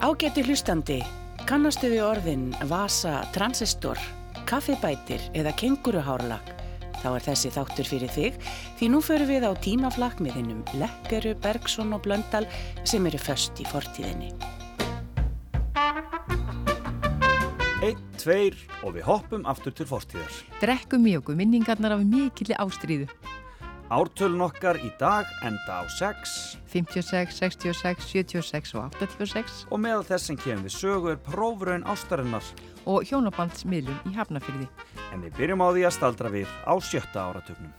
Ágæti hlustandi, kannastu við orðin vasa, transistor, kaffibætir eða kenguruhárlag? Þá er þessi þáttur fyrir þig því nú förum við á tímaflakk með hinnum Lekkeru, Bergson og Blöndal sem eru föst í fortíðinni. Einn, tveir og við hoppum aftur til fortíðar. Drekkum í okkur minningarnar af mikilli ástríðu. Ártölun okkar í dag enda á 6 56, 66, 76 og 86 og meðal þess sem kemur við sögu er prófraun ástarinnar og hjónabandsmiðlun í Hafnafyrði. en við byrjum á því að staldra við á sjötta áratögnum.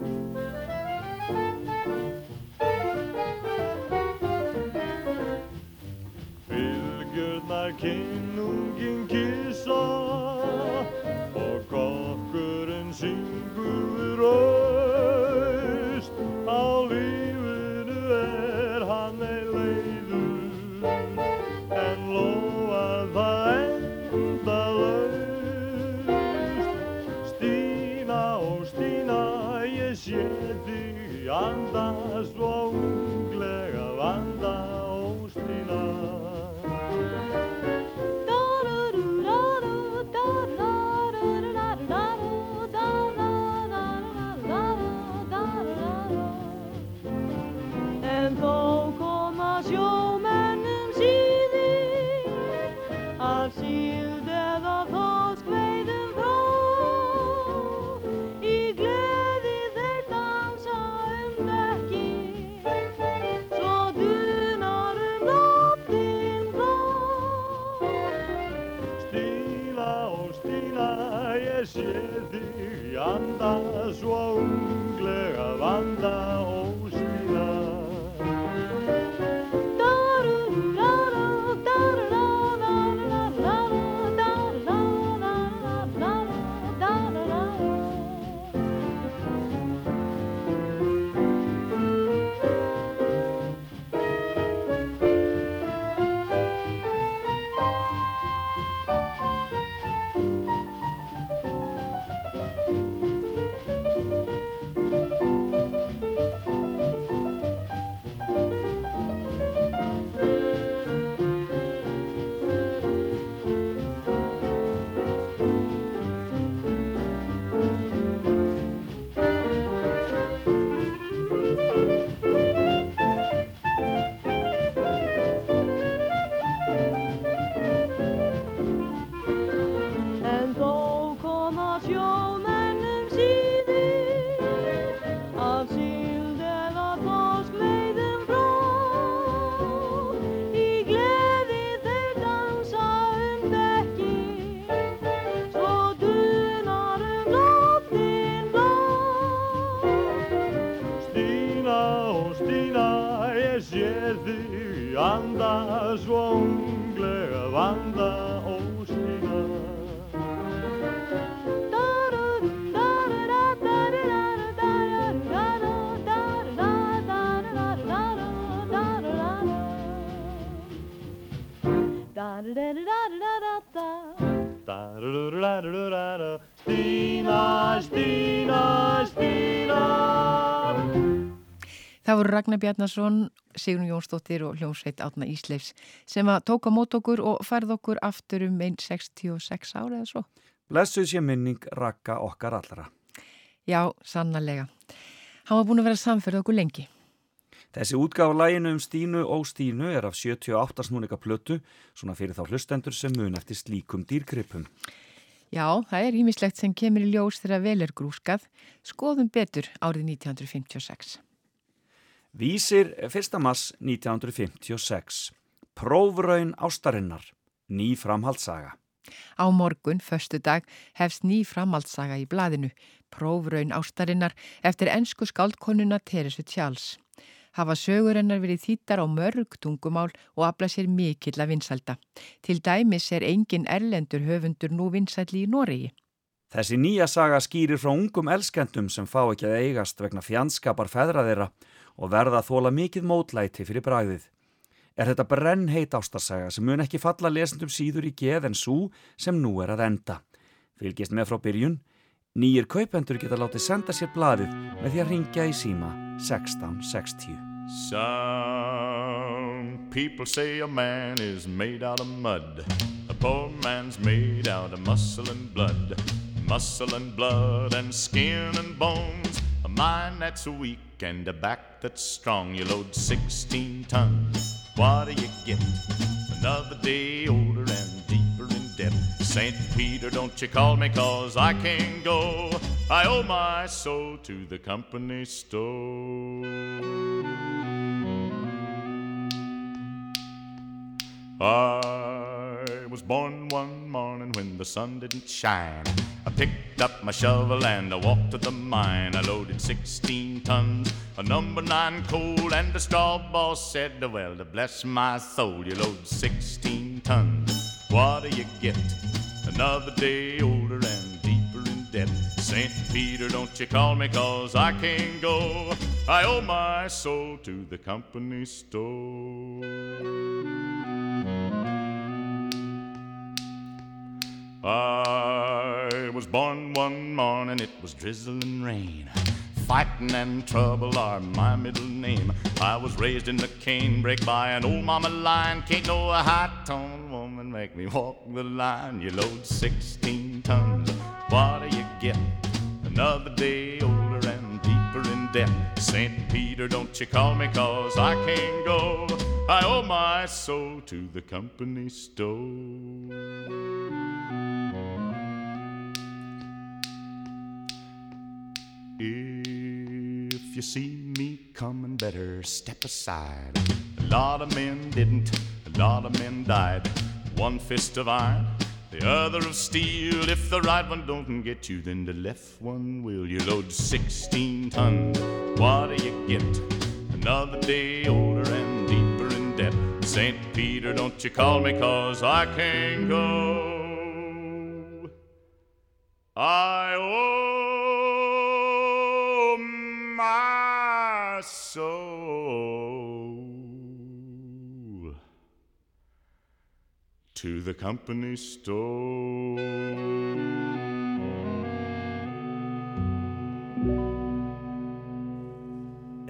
Bylgjurnar kinnungin þig anda svo unglega vanda og Ragnar Bjarnason, Sigrun Jónsdóttir og hljómsveit Átna Ísleifs sem að tóka mót okkur og færð okkur aftur um einn 66 ára eða svo. Blessuð sé minning rakka okkar allra. Já, sannarlega. Hann var búin að vera samferð okkur lengi. Þessi útgáfa læginu um Stínu og Stínu er af 78 snúnika plötu, svona fyrir þá hlustendur sem mun eftir slíkum dýrgripum. Já, það er ímislegt sem kemur í ljós þegar vel er grúskað. Skoðum betur árið 1956. Vísir 1. mass 1956. Prófraun ástarinnar. Ný framhaldssaga. Á morgun, förstu dag, hefst ný framhaldssaga í blaðinu, prófraun ástarinnar eftir ennsku skáldkonuna Teresu Tjáls. Hafa sögur hennar verið þýttar á mörg tungumál og afla sér mikill að vinsælda. Til dæmis er engin erlendur höfundur nú vinsælli í Noregi. Þessi nýja saga skýrir frá ungum elskendum sem fá ekki að eigast vegna fjandskapar feðra þeirra og verða að þóla mikið mótlæti fyrir bragðið. Er þetta brennheit ástarsaga sem mun ekki falla lesendum síður í geð en svo sem nú er að enda. Fylgist með frá byrjun, nýjir kaupendur geta látið senda sér blaðið með því að ringja í síma 1660. Sound Some people say a man is made out of mud. A poor man's made out of muscle and blood. Muscle and blood and skin and bones. A mind that's weak and a back that's strong. You load 16 tons. What do you get? Another day older and deeper in debt. St. Peter, don't you call me cause I can't go. I owe my soul to the company store. Ah. I was born one morning when the sun didn't shine. I picked up my shovel and I walked to the mine. I loaded 16 tons of number nine coal, and the straw boss said, Well, to bless my soul, you load 16 tons. What do you get? Another day older and deeper in debt. St. Peter, don't you call me cause I can't go. I owe my soul to the company store. I was born one morning, it was drizzling rain. Fighting and trouble are my middle name. I was raised in the canebrake by an old mama lion. Can't no high tone woman make me walk the line. You load 16 tons, what do you get? Another day older and deeper in debt. St. Peter, don't you call me cause I can't go. I owe my soul to the company store. If you see me coming, better step aside. A lot of men didn't, a lot of men died. One fist of iron, the other of steel. If the right one don't get you, then the left one will. You load 16 tons, what do you get? Another day older and deeper in debt. St. Peter, don't you call me, cause I can't go. I owe my soul to the company store.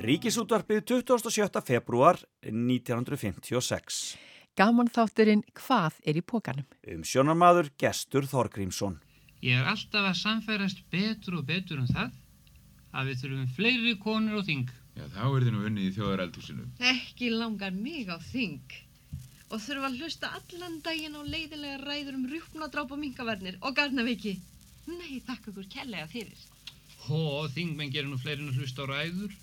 Ríkisútvarpið 27. februar 1956. Gaman þátturinn Hvað er í pókanum? Um sjónarmaður Gestur Þorgrímsson. Ég er alltaf að samfærast betur og betur um það að við þurfum fleiri konur og þing. Já, þá er þið nú unnið í þjóðareldhúsinu. Ekki langar mig á þing og þurfa að hlusta allan daginn á leiðilega ræður um rjúpnadráp og minkavarnir og garnaveiki. Nei, þakka ykkur kærlega fyrir. Hó, þingmenn gerir nú fleiri en að hlusta á ræður.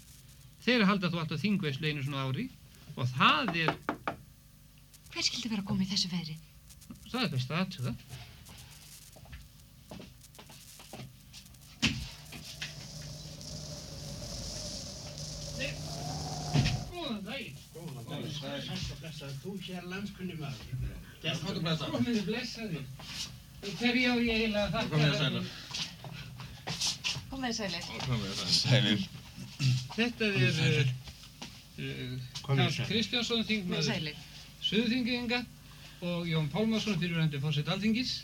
Þeir halda þú alltaf þingveislu einu svona ári og það er, Hver skildi vera að koma í þessu veðri? það er best að aðtuga. Góðan daginn. Góðan daginn. Sætt og blessaður, þú hér landskunni maður. Gæst blessaður. Komiði blessaður. Hverju á ég eiginlega að þakka Komið þið sælir. Komið sælir. Komið þið sælir. Þetta er uh, Karl Kristjánsson Komið þingmaður sælir. Suðþinginga og Jón Pálmarsson fyrirvændi fórsett alþingis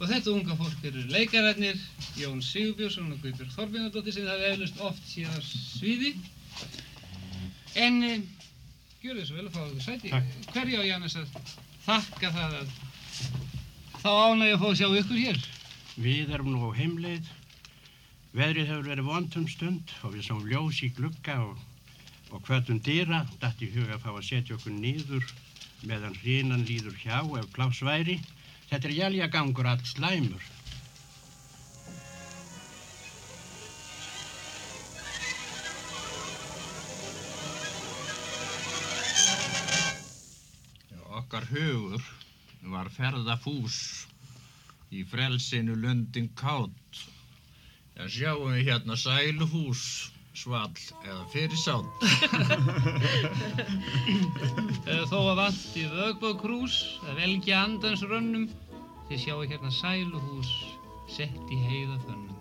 og þetta unga fólk eru leikararnir Jón Sigurbjörnsson og Guðbjörg Þorbjörnadóttir sem það hefur eflust oft síðan sviði en uh, gjör svo vel að fá ykkur sæti hverju á Jannes að þakka það að þá ánægja að fá að sjá ykkur hér Við erum nú á heimleið. Veðrið hefur verið vondum stund og við sáum ljós í glugga og, og hvötum dýra datt í huga að fá að setja okkur nýður meðan hrínan líður hjá ef pláss væri. Þetta er jæljagangur allt slæmur. Okkar hugur var ferðafús í frelsinu lundin kátt. Já, sjáum við hérna sæluhús, svall eða fyrirsátt. Þó að vant í vögbókrús að velja andans rönnum þið sjáu hérna sæluhús sett í heiðafönnum.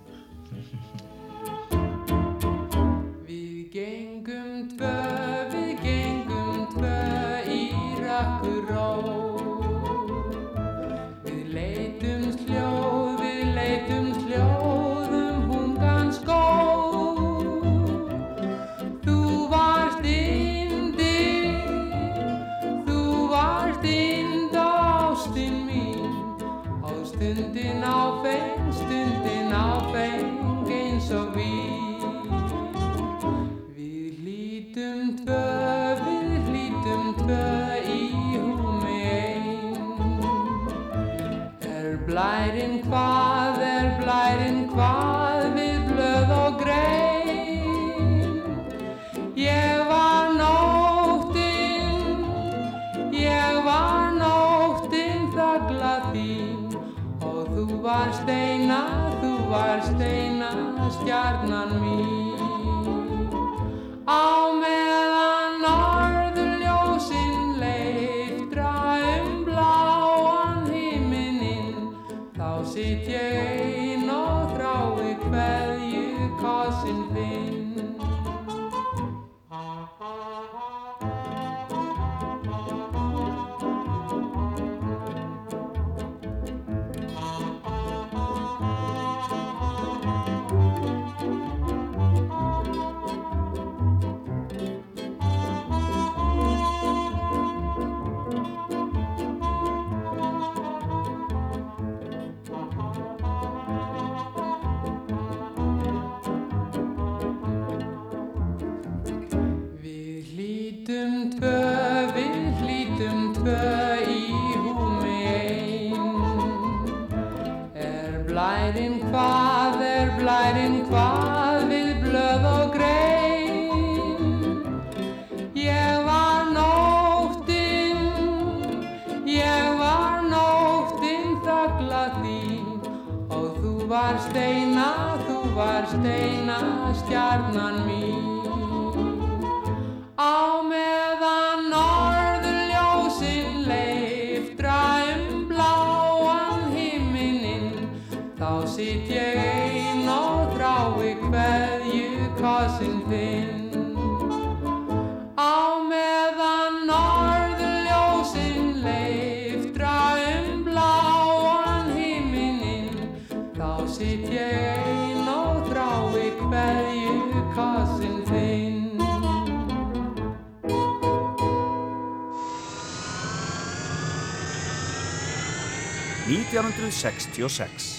1766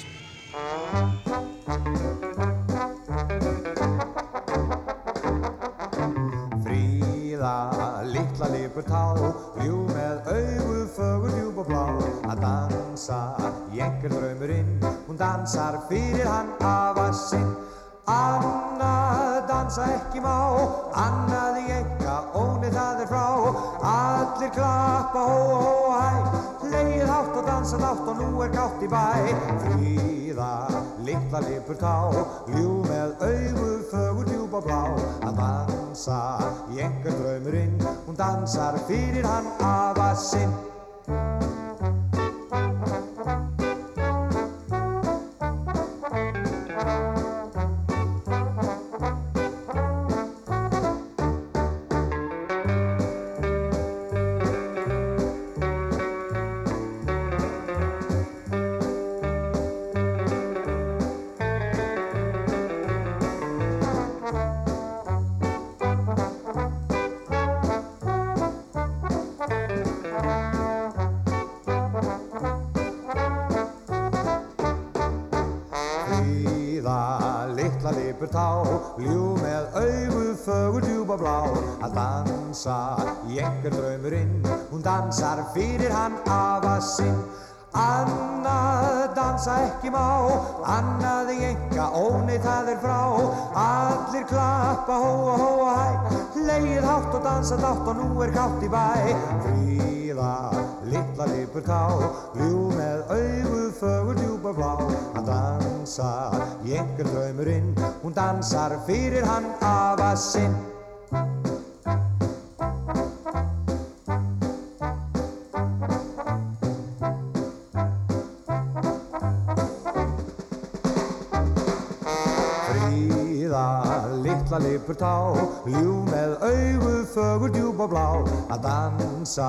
dansa í einhver draumurinn. Hún dansar fyrir hann afa sinn. hóa, hóa, hæ Leið hátt og dansað átt og nú er gátt í bæ Fríða, litla lipur ká Gljú með auðu, fögur, djúpa blá Hann dansa, ég er draumurinn Hún dansar fyrir hann af að sinn tá Jú með auðu fögur djúb og blá um Að dansa,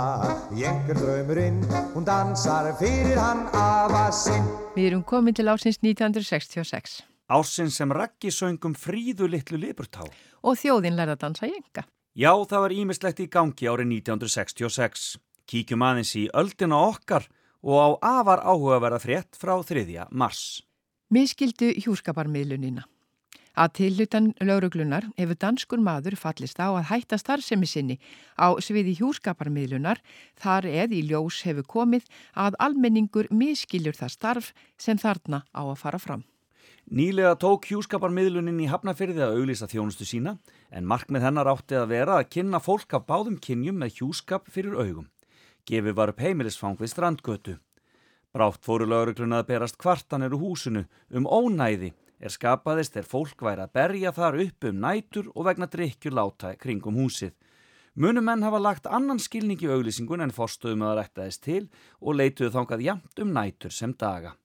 ég er draumurinn Hún dansar fyrir hann aða sinn Við erum komið til ásins 1966 Ásins sem raggi söngum fríðu litlu liburtá Og þjóðinn lærða að dansa jenga Já, það var ímislegt í gangi árið 1966 Kíkjum aðeins í öldina okkar og á afar áhugaverða frétt frá 3. mars. Miskildu hjúskaparmiðlunina. Að tilhutan lauruglunar hefur danskur maður fallist á að hætta starfsemi sinni á sviði hjúskaparmiðlunar þar eð í ljós hefur komið að almenningur miskiljur það starf sem þarna á að fara fram. Nýlega tók hjúskaparmiðlunin í Hafnafyrði að auglýsa þjónustu sína en markmið hennar átti að vera að kynna fólk af báðum kynjum með hjúskap fyrir augum. Gefið var upp heimilisfang við strandgötu. Brátt fóru laurugluna að berast kvartanir úr húsinu um ónæði er skapaðist er fólk væri að berja þar upp um nætur og vegna drikkjur láta kringum húsið. Munumenn hafa lagt annan skilning í auglýsingun en fórstöðum að rættaðist til og leituðu þangað jamt um nætur sem daga.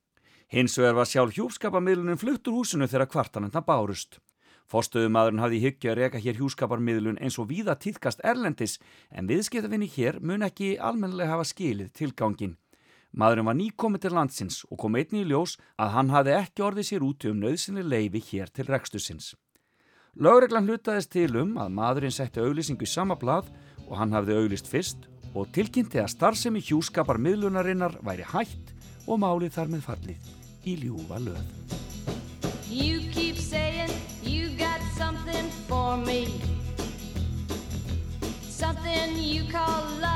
Hins vegar var sjálf hjúskapamiðlunin fluttur húsinu þegar kvartanenda bárust. Fórstöðumadurinn hafði hyggja að reyka hér hjúskaparmiðlun eins og víða týðkast erlendis en viðskiptafinni hér mun ekki almennilega hafa skilið tilgangin. Maðurinn var nýkomið til landsins og kom einnig í ljós að hann hafði ekki orðið sér úti um nöðsynli leifi hér til rekstusins. Lögreglan hlutaðist til um að maðurinn setti auglýsingu í sama blað og hann hafði auglýst fyrst og tilkynnti að starfsemi hjúskapar miðlunarinnar væri hætt og málið þar með fallið í ljúfa löð. You keep saying you got something for me. Something you call love,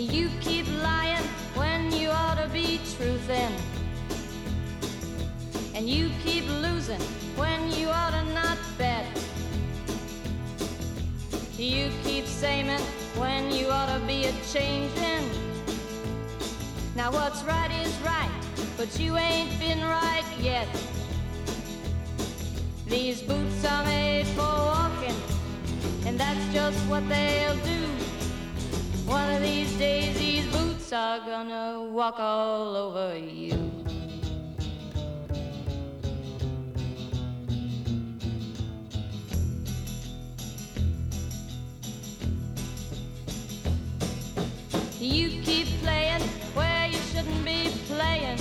You keep lying when you ought to be truthin'. And you keep losing when you ought to not bet. You keep saying when you ought to be a changin'. Now what's right is right, but you ain't been right yet. These boots are made for walking, and that's just what they'll do. One of these days, these boots are gonna walk all over you. You keep playing where you shouldn't be playing.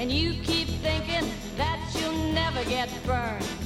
And you keep thinking that you'll never get burned.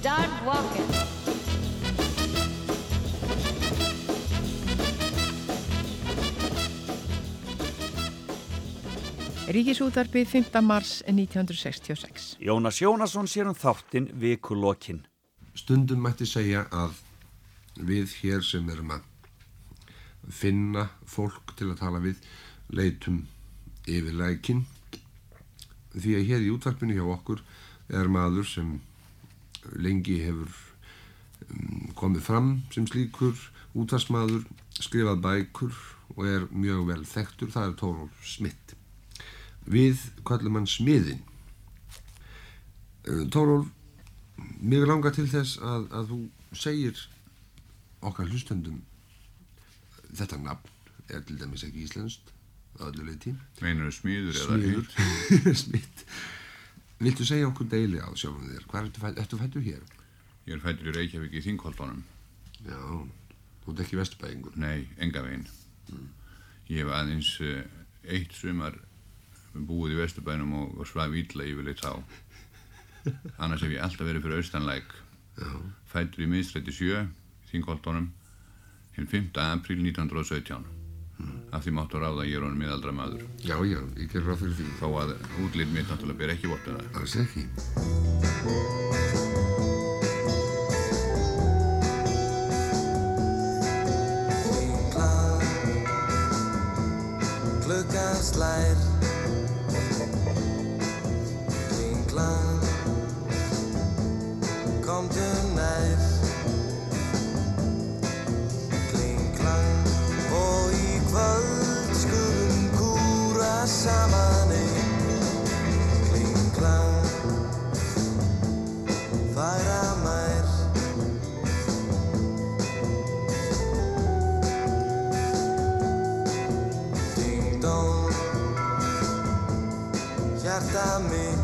Start walking. Ríkisútarpið 5. mars 1966. Jónas Jónasson sér um þáttinn vikulokkin. Stundum mætti segja að við hér sem erum að finna fólk til að tala við leitum yfir lækin því að hér í útvarpinu hjá okkur er maður sem lengi hefur um, komið fram sem slíkur útvarsmaður, skrifað bækur og er mjög vel þekktur, það er Tórólf Smitt. Við kallum hann Smiðin. Tórólf, mér langar til þess að, að þú segir okkar hlustendum þetta nafn er til dæmis ekki íslenskt að öllu leiti. Meinar þau smíður eða Smiður, smitt. Viltu segja okkur deili á sjálfum þér? Hvað ertu, fæ- ertu fættur hér? Ég er fættur í Reykjavík í Þingholtunum. Já, þú ert ekki vesturbæðingur. Nei, enga veginn. Ég hef aðeins uh, eitt sumar búið í Vesturbænum og, og svaf ítla yfirleitt þá. Annars hef ég alltaf verið fyrir austanlæk. Fættur í miðstrætti sjö, í Þingholtunum, hinn 5. apríl 1917 mm. af því máttu ráða að ég er honum miðaldra maður. Já, já, ég ger ráð fyrir því. Þá að útlýtt mitt náttúrulega ber ekki vortuna um alls ekki. Klukkan slær. me.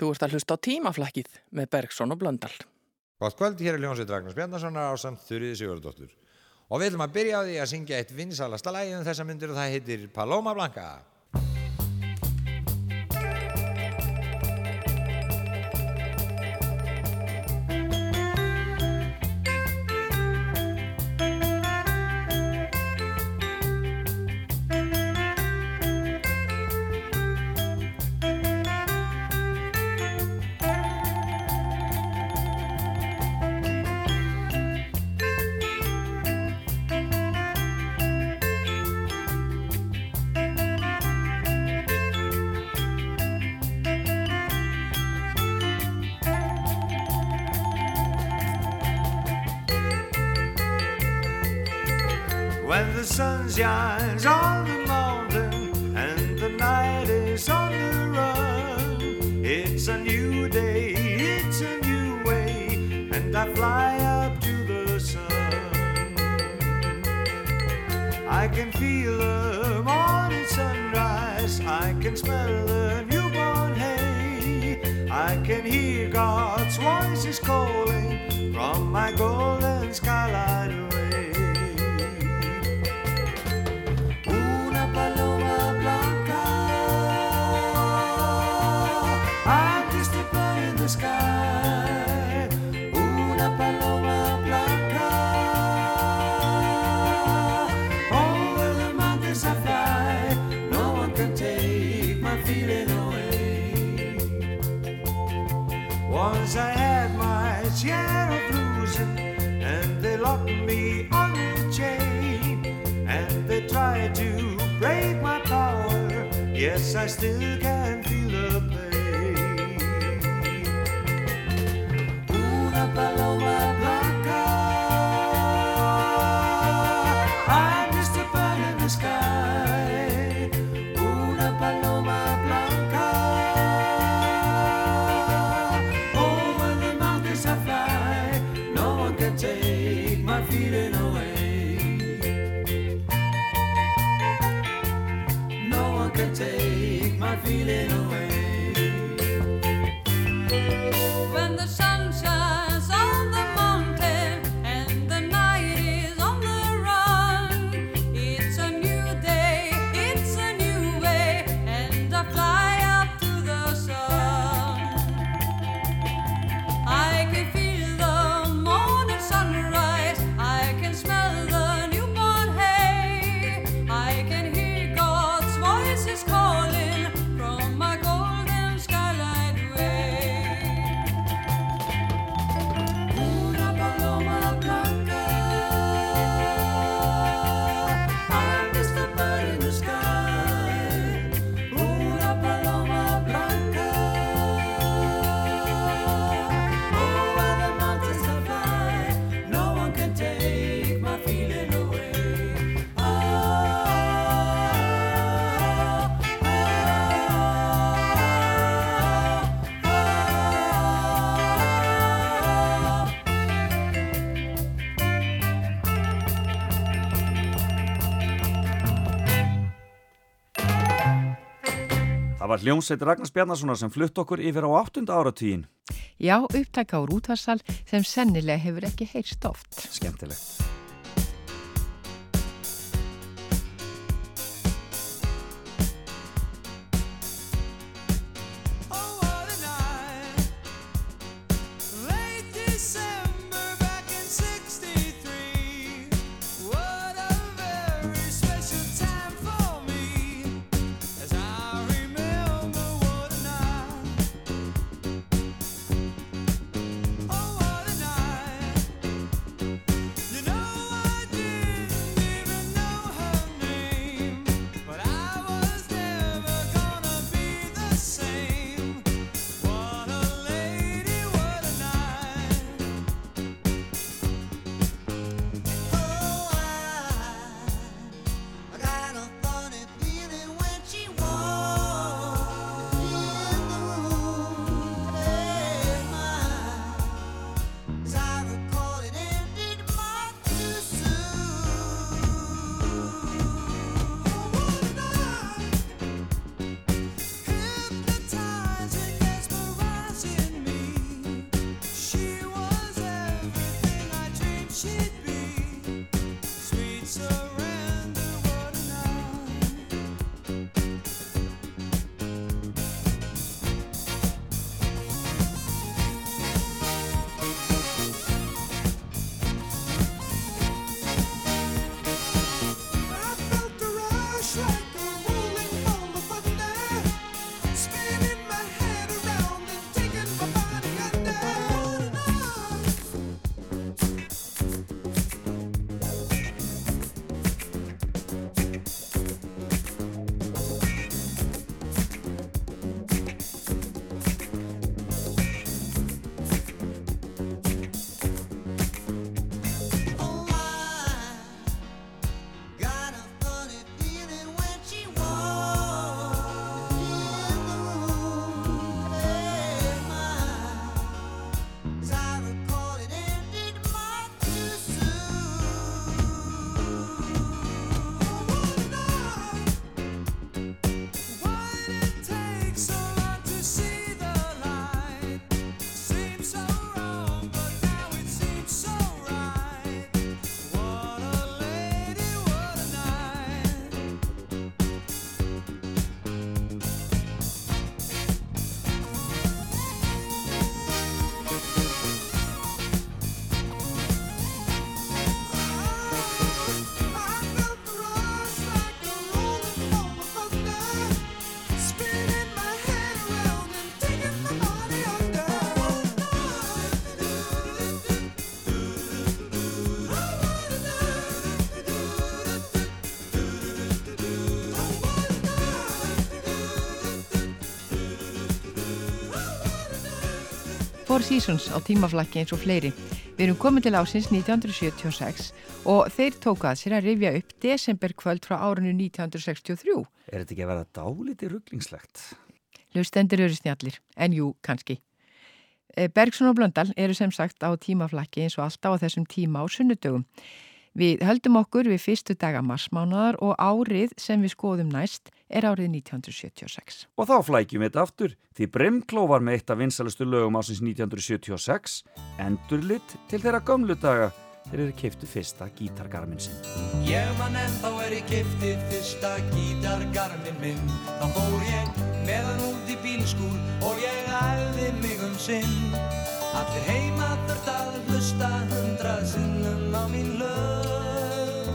Þú ert að hlusta á tímaflækið með Bergson og Blöndal. Gótt kvöld, hér er Ljónsveit Ragnars Bjarnasonar á samt Þurriði Sigurdóttur. Og við ætlum að byrja á því að syngja eitt vinsalasta lægin um þessa myndir og það heitir Paloma Blanca. I still Það var hljómsveit Ragnars Bjarnarssonar sem flutt okkur yfir á 8. áratíðin. Já, upptækka á rútvarsal sem sennilega hefur ekki heyrst oft. Skemmtilegt. Four Seasons á tímaflakki eins og fleiri. Við erum komin til ásins 1976 og þeir tóku að sér að rifja upp desemberkvöld frá árinu 1963. Er þetta ekki að vera dálítið rugglingslegt? Hlustendur eru snjallir, en jú, kannski. Eh, Bergson og Blöndal eru sem sagt á tímaflakki eins og alltaf á þessum tíma á sunnudögum. Við höldum okkur við fyrstu daga marsmánaðar og árið sem við skoðum næst er árið 1976. Og þá flækjum við þetta aftur því Brimkló var með eitt af vinsalustu lögum ásins 1976 endurlitt til þeirra gömlu daga þeir keiftu fyrsta gítargarminn sinn. Ég man ennþá er ég kefti fyrsta gítargarminn minn Þá fór ég með hann út í bílskúr og ég æði mig um sinn Allir heima þurft að hlusta hundrað sinnum á mín lög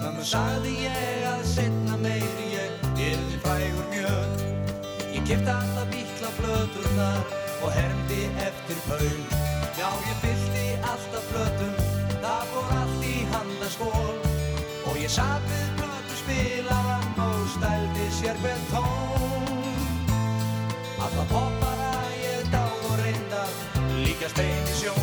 Mömmu sagði Ég kefti alla bíkla flöturnar og hermdi eftir paun Já, ég fyllti alltaf flötum, það fór allt í handaskól. Og ég satt við blötu spilaran og stældi sér hver tón Alla poppara ég dáð og reyndar, líka stein í sjón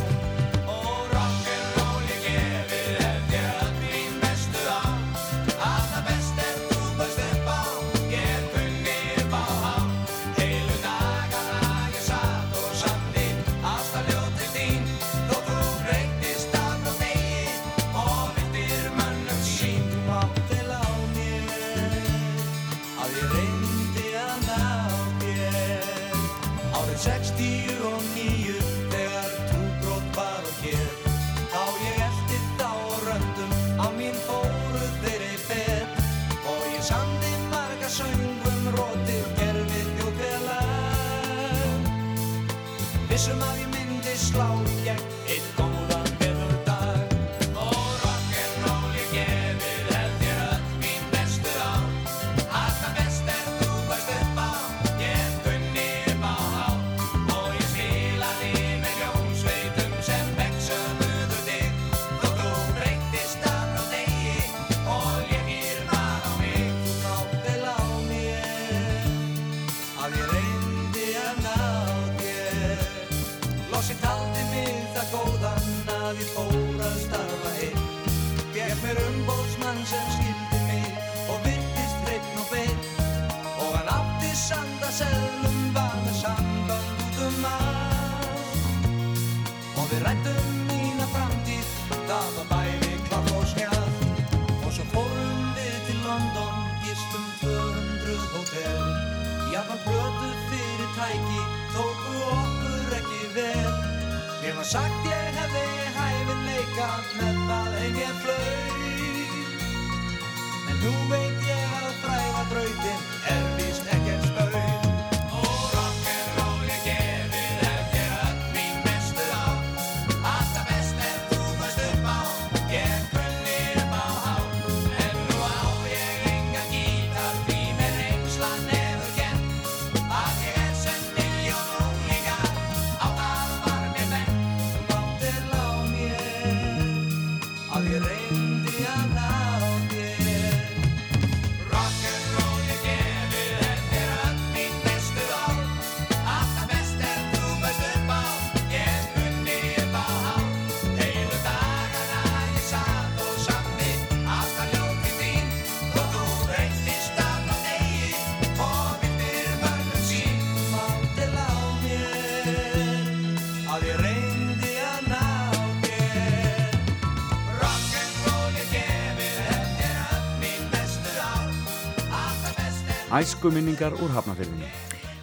Æskuminningar úr hafnafyrðinu.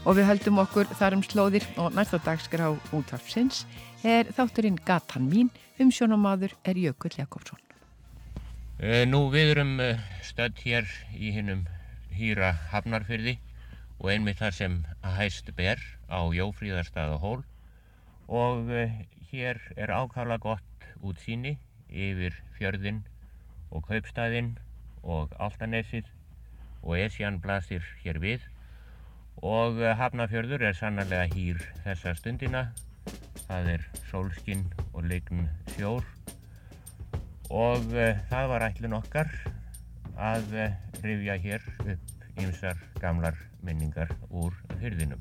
Og við höldum okkur þar um slóðir og næsta dagskrá útvarpsins er þátturinn Gatan mín, umsjónamaður er Jökull Jakobsson. Eh, Nú við erum eh, stödd hér í hinnum hýra hafnarfyrði og einmitt þar sem að hæst ber á Jófríðarstað og hól og eh, hér er ákala gott útsýni yfir fjörðin og kaupstaðinn og Altanesið og Esjan blasir hér við. Og eh, Hafnarfjörður er sannarlega hýr þessa stundina. Það er sólskinn og lign sjór. Og uh, það var ætlun okkar að uh, rifja hér upp ýmsar gamlar minningar úr fyrðinum.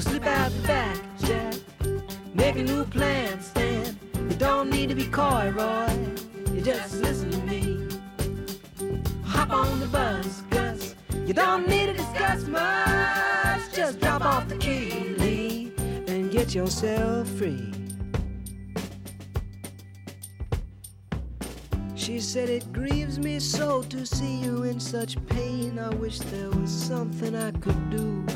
Slip out the back, Jack. Make a new plan, Stan. You don't need to be coy, Roy. You just listen to me. Hop on the bus, Gus. You don't need to discuss much. Just drop off the key, leave, and get yourself free. She said, It grieves me so to see you in such pain. I wish there was something I could do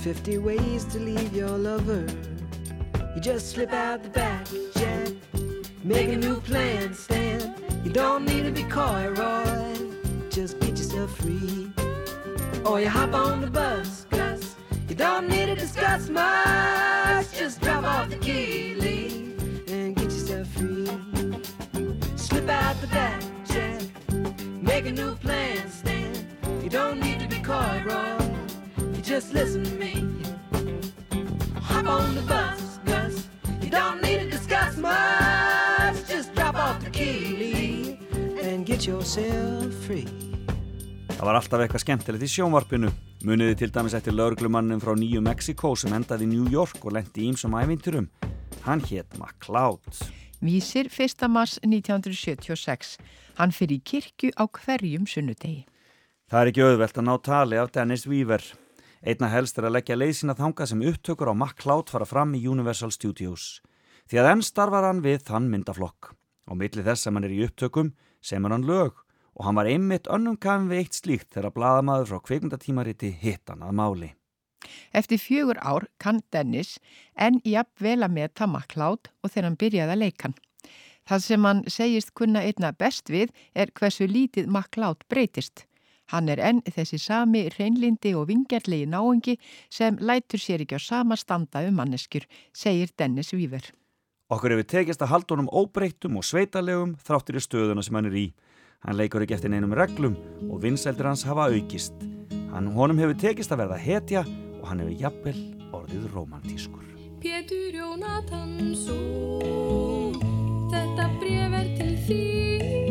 50 ways to leave your lover. You just slip out the back, Jack. Make a new plan, Stan. You don't need to be coy, Roy. Just get yourself free. Or you hop on the bus, Gus. You don't need to discuss much. Just drop off the key, leave, and get yourself free. Slip out the back, Jack. Make a new plan, Stan. You don't need to be coy, Roy. Just listen to me. Hop on the bus, Gus. You don't need to discuss much. Just drop off the key, and get yourself free. Það var alltaf eitthvað skemmtilegt í sjónvarpinu. Muniði til dæmis eftir lauruglumannum frá Nýju Mexiko sem endaði í New York og lendi í ímsum ævinturum. Hann hétt MacLeod. Vísir 1. mars 1976. Hann fyrir í kirkju á hverjum sunnudegi. Það er ekki auðvelt að ná tali af Dennis Weaver. Einna helst er að leggja leið sína þanga sem upptökur á MacLeod fara fram í Universal Studios. Því að enn starfar hann við þann myndaflokk. Og milli þess sem hann er í upptökum semur hann lög og hann var einmitt önnum kæm við eitt slíkt þegar bladamaður frá kveikmyndatímariti hittan að máli. Eftir fjögur ár kann Dennis enn vel að meta MacLeod og þegar hann byrjaði að leikan. Það sem hann segist kunna einna best við er hversu lítið MacLeod breytist. Hann er enn þessi sami reynlindi og vingjarlegi náengi sem lætur sér ekki á sama standa um manneskjur, segir Dennis Weaver. Okkur hefur tekist að halda honum óbreyttum og sveitalegum þráttur í stöðuna sem hann er í. Hann leikur ekki eftir neinum reglum og vinsældir hans hafa aukist. Hann honum hefur tekist að verða hetja og hann hefur jafnvel orðið romantískur. Pétur Jónatansson Þetta bref er til þín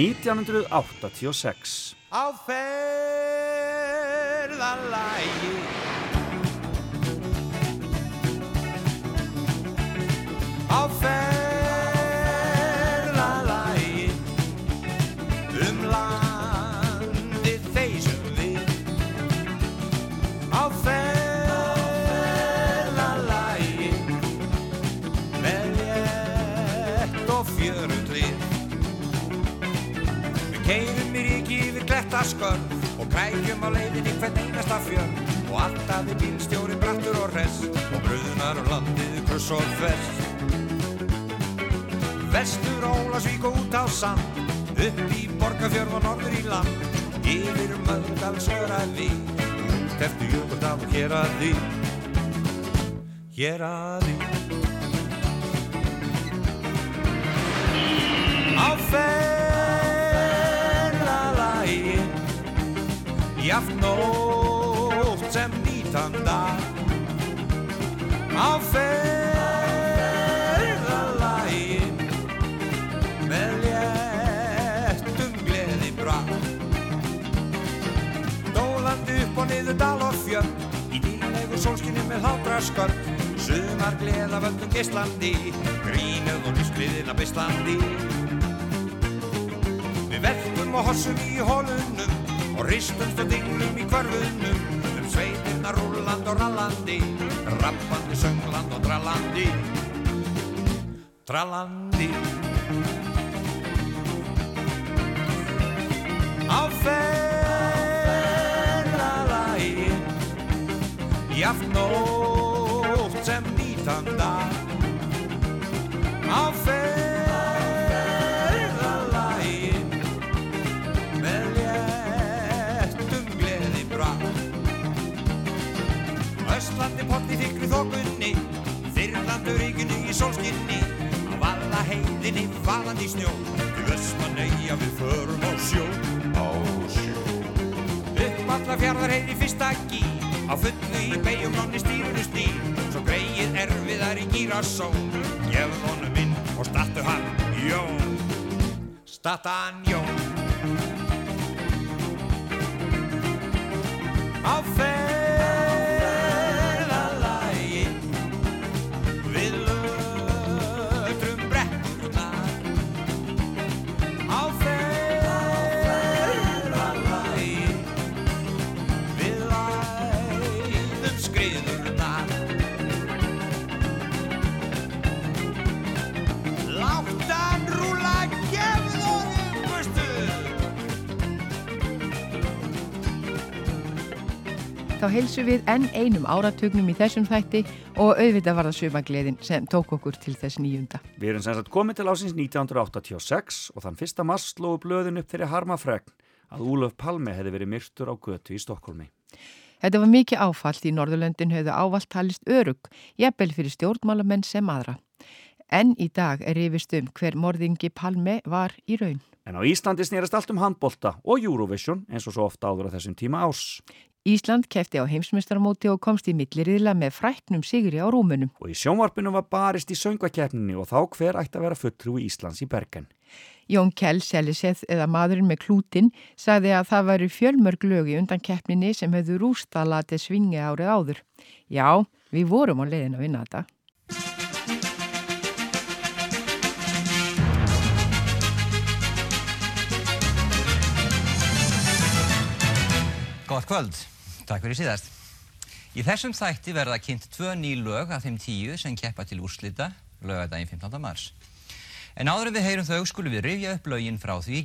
1986 Á ferðalægi klettaskörn og krækjum á leiðinni hvern einasta fjörn og alltaf er bílstjóri brattur og hress og bröðunar og landið kruss og þvers. Vestur Ólasvík og út á sand, upp í Borgafjörð og norður í land, yfir Möðdalsöraði, út eftir Jökuldal og hér að því, hér að því. Á ferðalagi nótt sem nýtan dag. Á ferðalagi Með léttum gleði bra Dólandi upp og niður dal og fjöld Í dýrlegu sólskinni með hlátraskörn Sumar gleða völdum geislandi Grínuð og lífsgliðina beislandi. Við verkum og hossum í hólunum og ristumst og dinglum í hverfunum um sveitirna rúlland og rallandi rappandi söngland og drallandi. Drallandi. Á ferðalagi Jaft nótt sem nýtan dag. Á ferðalagi Östlandi potti þykri þokunni Þyrlandu ríkinu í sólskinni. Á valla heiðinni vaðandi í snjó. Til Vestmanneia við förum á sjó. Á sjó. Upp alla fjarðar heiði fyrsta gí Á fullu í beigjum nonni stýrunu stýr Svo greið erfiðar í gírasón Gefum honum inn og startu hann Jón. Starta hann Jón. Á ferðalagi Þá heilsu við enn einum áratugnum í þessum þætti og auðvitað var það sumagleðin sem tók okkur til þess nýjunda. Við erum sem sagt komið til ásins 1986 og þann fyrsta mars slóðu blöðin upp fyrir harmafregn að Úlöf Palme hefði verið myrtur á götu í Stokkólmi. Þetta var mikið áfall í Norðurlöndin höfðu ávalt talist örug, jafnvel fyrir stjórnmálamenn sem aðra. En í dag er yfirst um hver morðingi Palme var í raun. En á Íslandi snerast allt um handbolta og Eurovision eins og svo ofta áður á þessum tíma ás. Ísland kefti á heimsmyndstarmóti og komst í milliriðla með fræknum sigri á rúmunum. Og í sjónvarpinu var barist í söngvakeppninni og þá hver ætti að vera fulltrú í Íslands í Bergen. Jón Kjell Seliseth eða maðurinn með klútin sagði að það væri fjölmörg lög í undan keppninni sem hefðu rústalatið svingi árið áður. Já, við vorum á leiðin að vinna þetta. Gott kvöld, takk fyrir síðast. Í þessum þætti verða kynnt tvö ný lög af þeim tíu sem keppa til úrslita lögadaginn 15. mars. En áður en við heyrum þau skulum við rifja upp lögin frá því í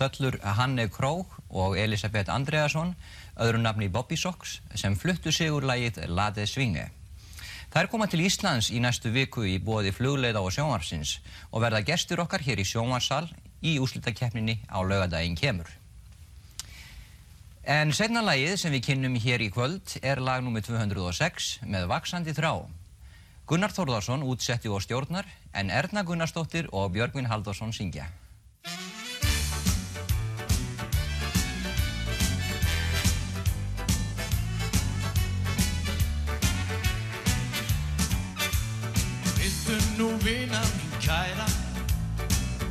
stöllur Hanne Krók og Elisabeth Andreasson, öðru nafni Bobby Sox, sem fluttu sig úr lægið Lade Svinge. Þær koma til Íslands í næstu viku í bóði flugleida og sjónvarsins og verða gestur okkar hér í sjónvarssal í úslutakeppninni á laugadaginn kemur. En segna lagið sem við kynnum hér í kvöld er lag nr. 206 með Vaksandi þrá. Gunnar Þórðarsson útsetti og stjórnar en Erna Gunnarsdóttir og Björgvin Haldarsson syngja. kæra.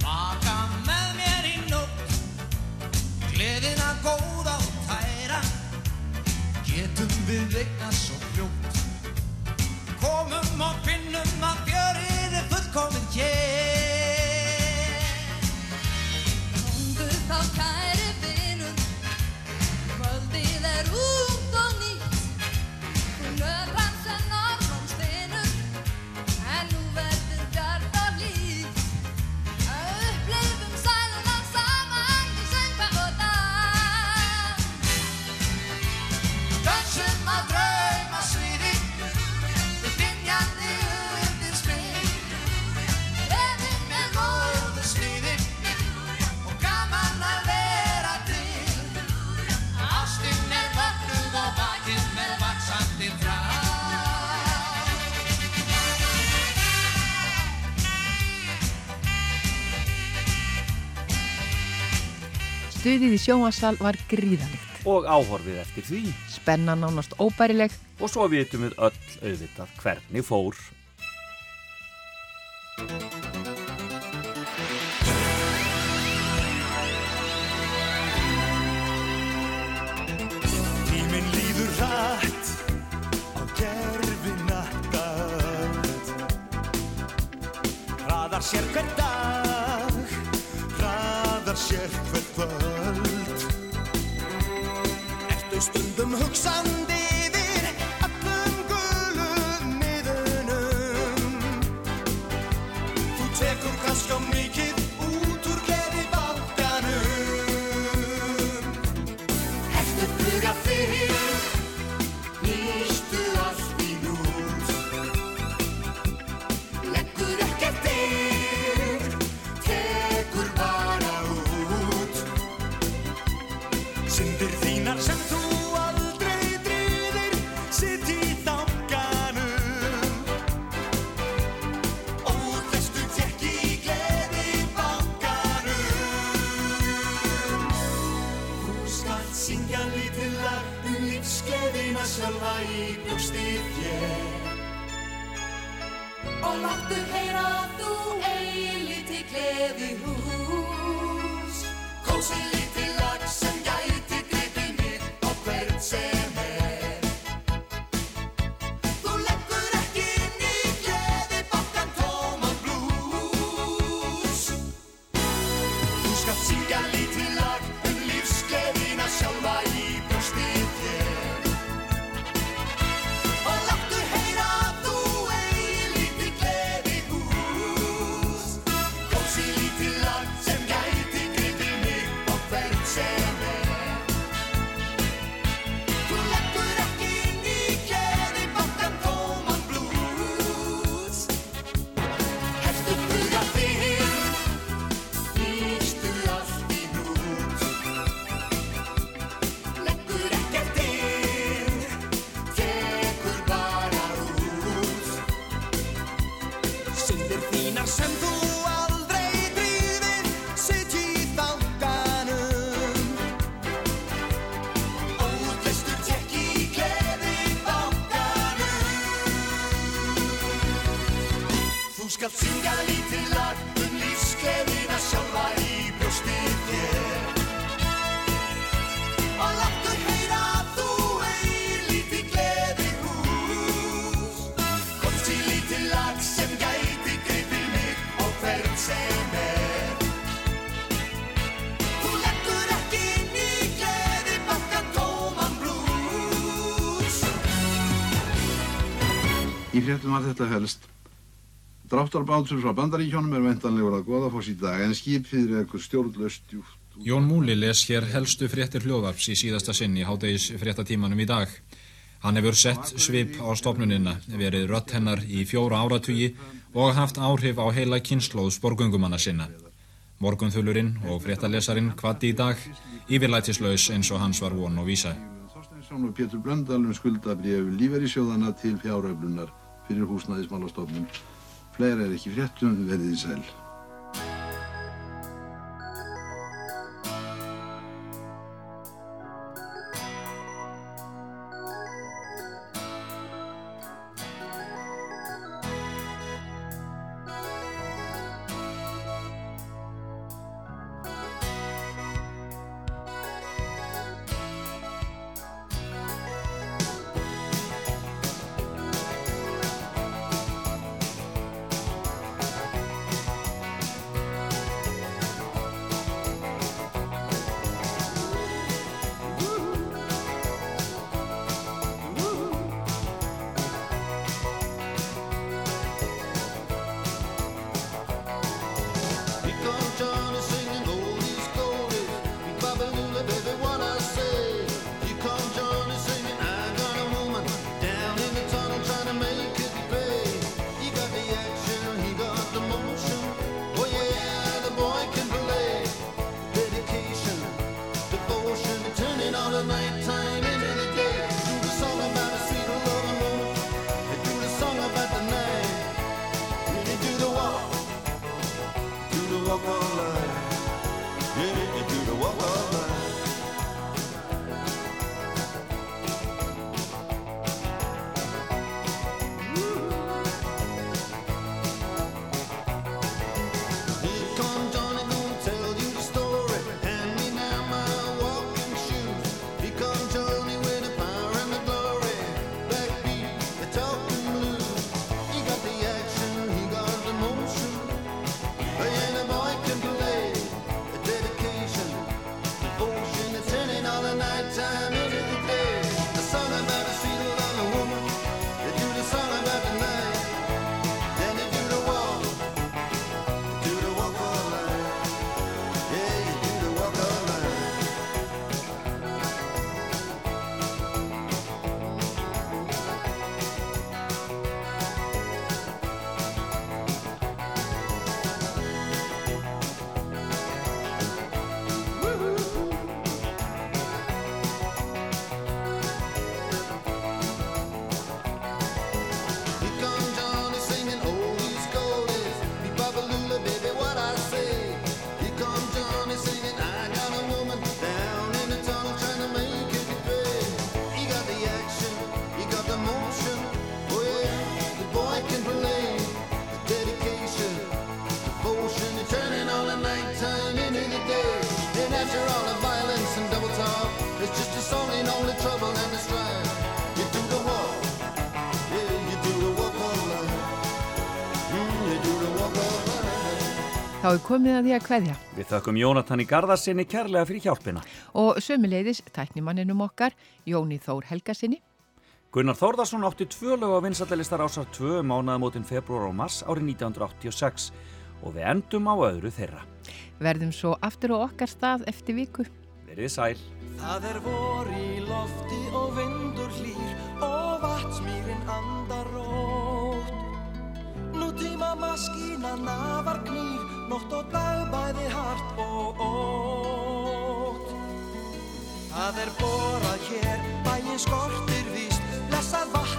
Maka með mér í nótt. Gleðina góða og tæra Getum við veikna svo Stuðið í sjónasal var gríðanlegt. Og áhorfið eftir því. Spennan ánast óbærileg. Og svo vitum við öll auðvitað hvernig fór. Tíminn líður rætt á gerfi nattat Hraðar sér hver dag endar sér hvert völd Ertu stundum hugsandi? fréttum var þetta helst. Dráttarbátur frá bandaríkjónum er vendanlegur að goða fórs í dag en skipið er eitthvað stjórnlaust jútt. Jón Múli les hér helstu fréttir hljóðarps í síðasta sinni hátegis fréttatímanum í dag. Hann hefur sett svip á stofnunina, verið rött hennar í fjóra áratugi og haft áhrif á heila kynnslóðs borgungumanna sinna. Morgunþulurinn og fréttalesarinn kvatti í dag, yfirlætislaus eins og hans var von og vísa. Pétur Blöndalum skuldabrjöf líferisjóðana til fjáröflunar fyrir húsnæðismálastofnun. Fleira er ekki fréttum, verðið í sæl. Þá er komið að því að kveðja Við þökkum Jónatan í Garðarsinni kærlega fyrir hjálpina. og sömuleiðis tæknimanninum okkar, Jóni Þór Helgasinni. Gunnar Þórðarsson átti tvö lög á vinsaldalistar ásar 2 mánaðamótin februar og mars árið 1986 og við endum á öðru þeirra. Verðum svo aftur á okkar stað eftir viku. Verið sæl. Það er vor í lofti og vindur hlýr og vatnsmýrin andar rótt. Nú tíma maskína nafar knýr, nótt og dag bæði hart og ótt. Það er borað hér, bæinn skortir víst, blessað vatnið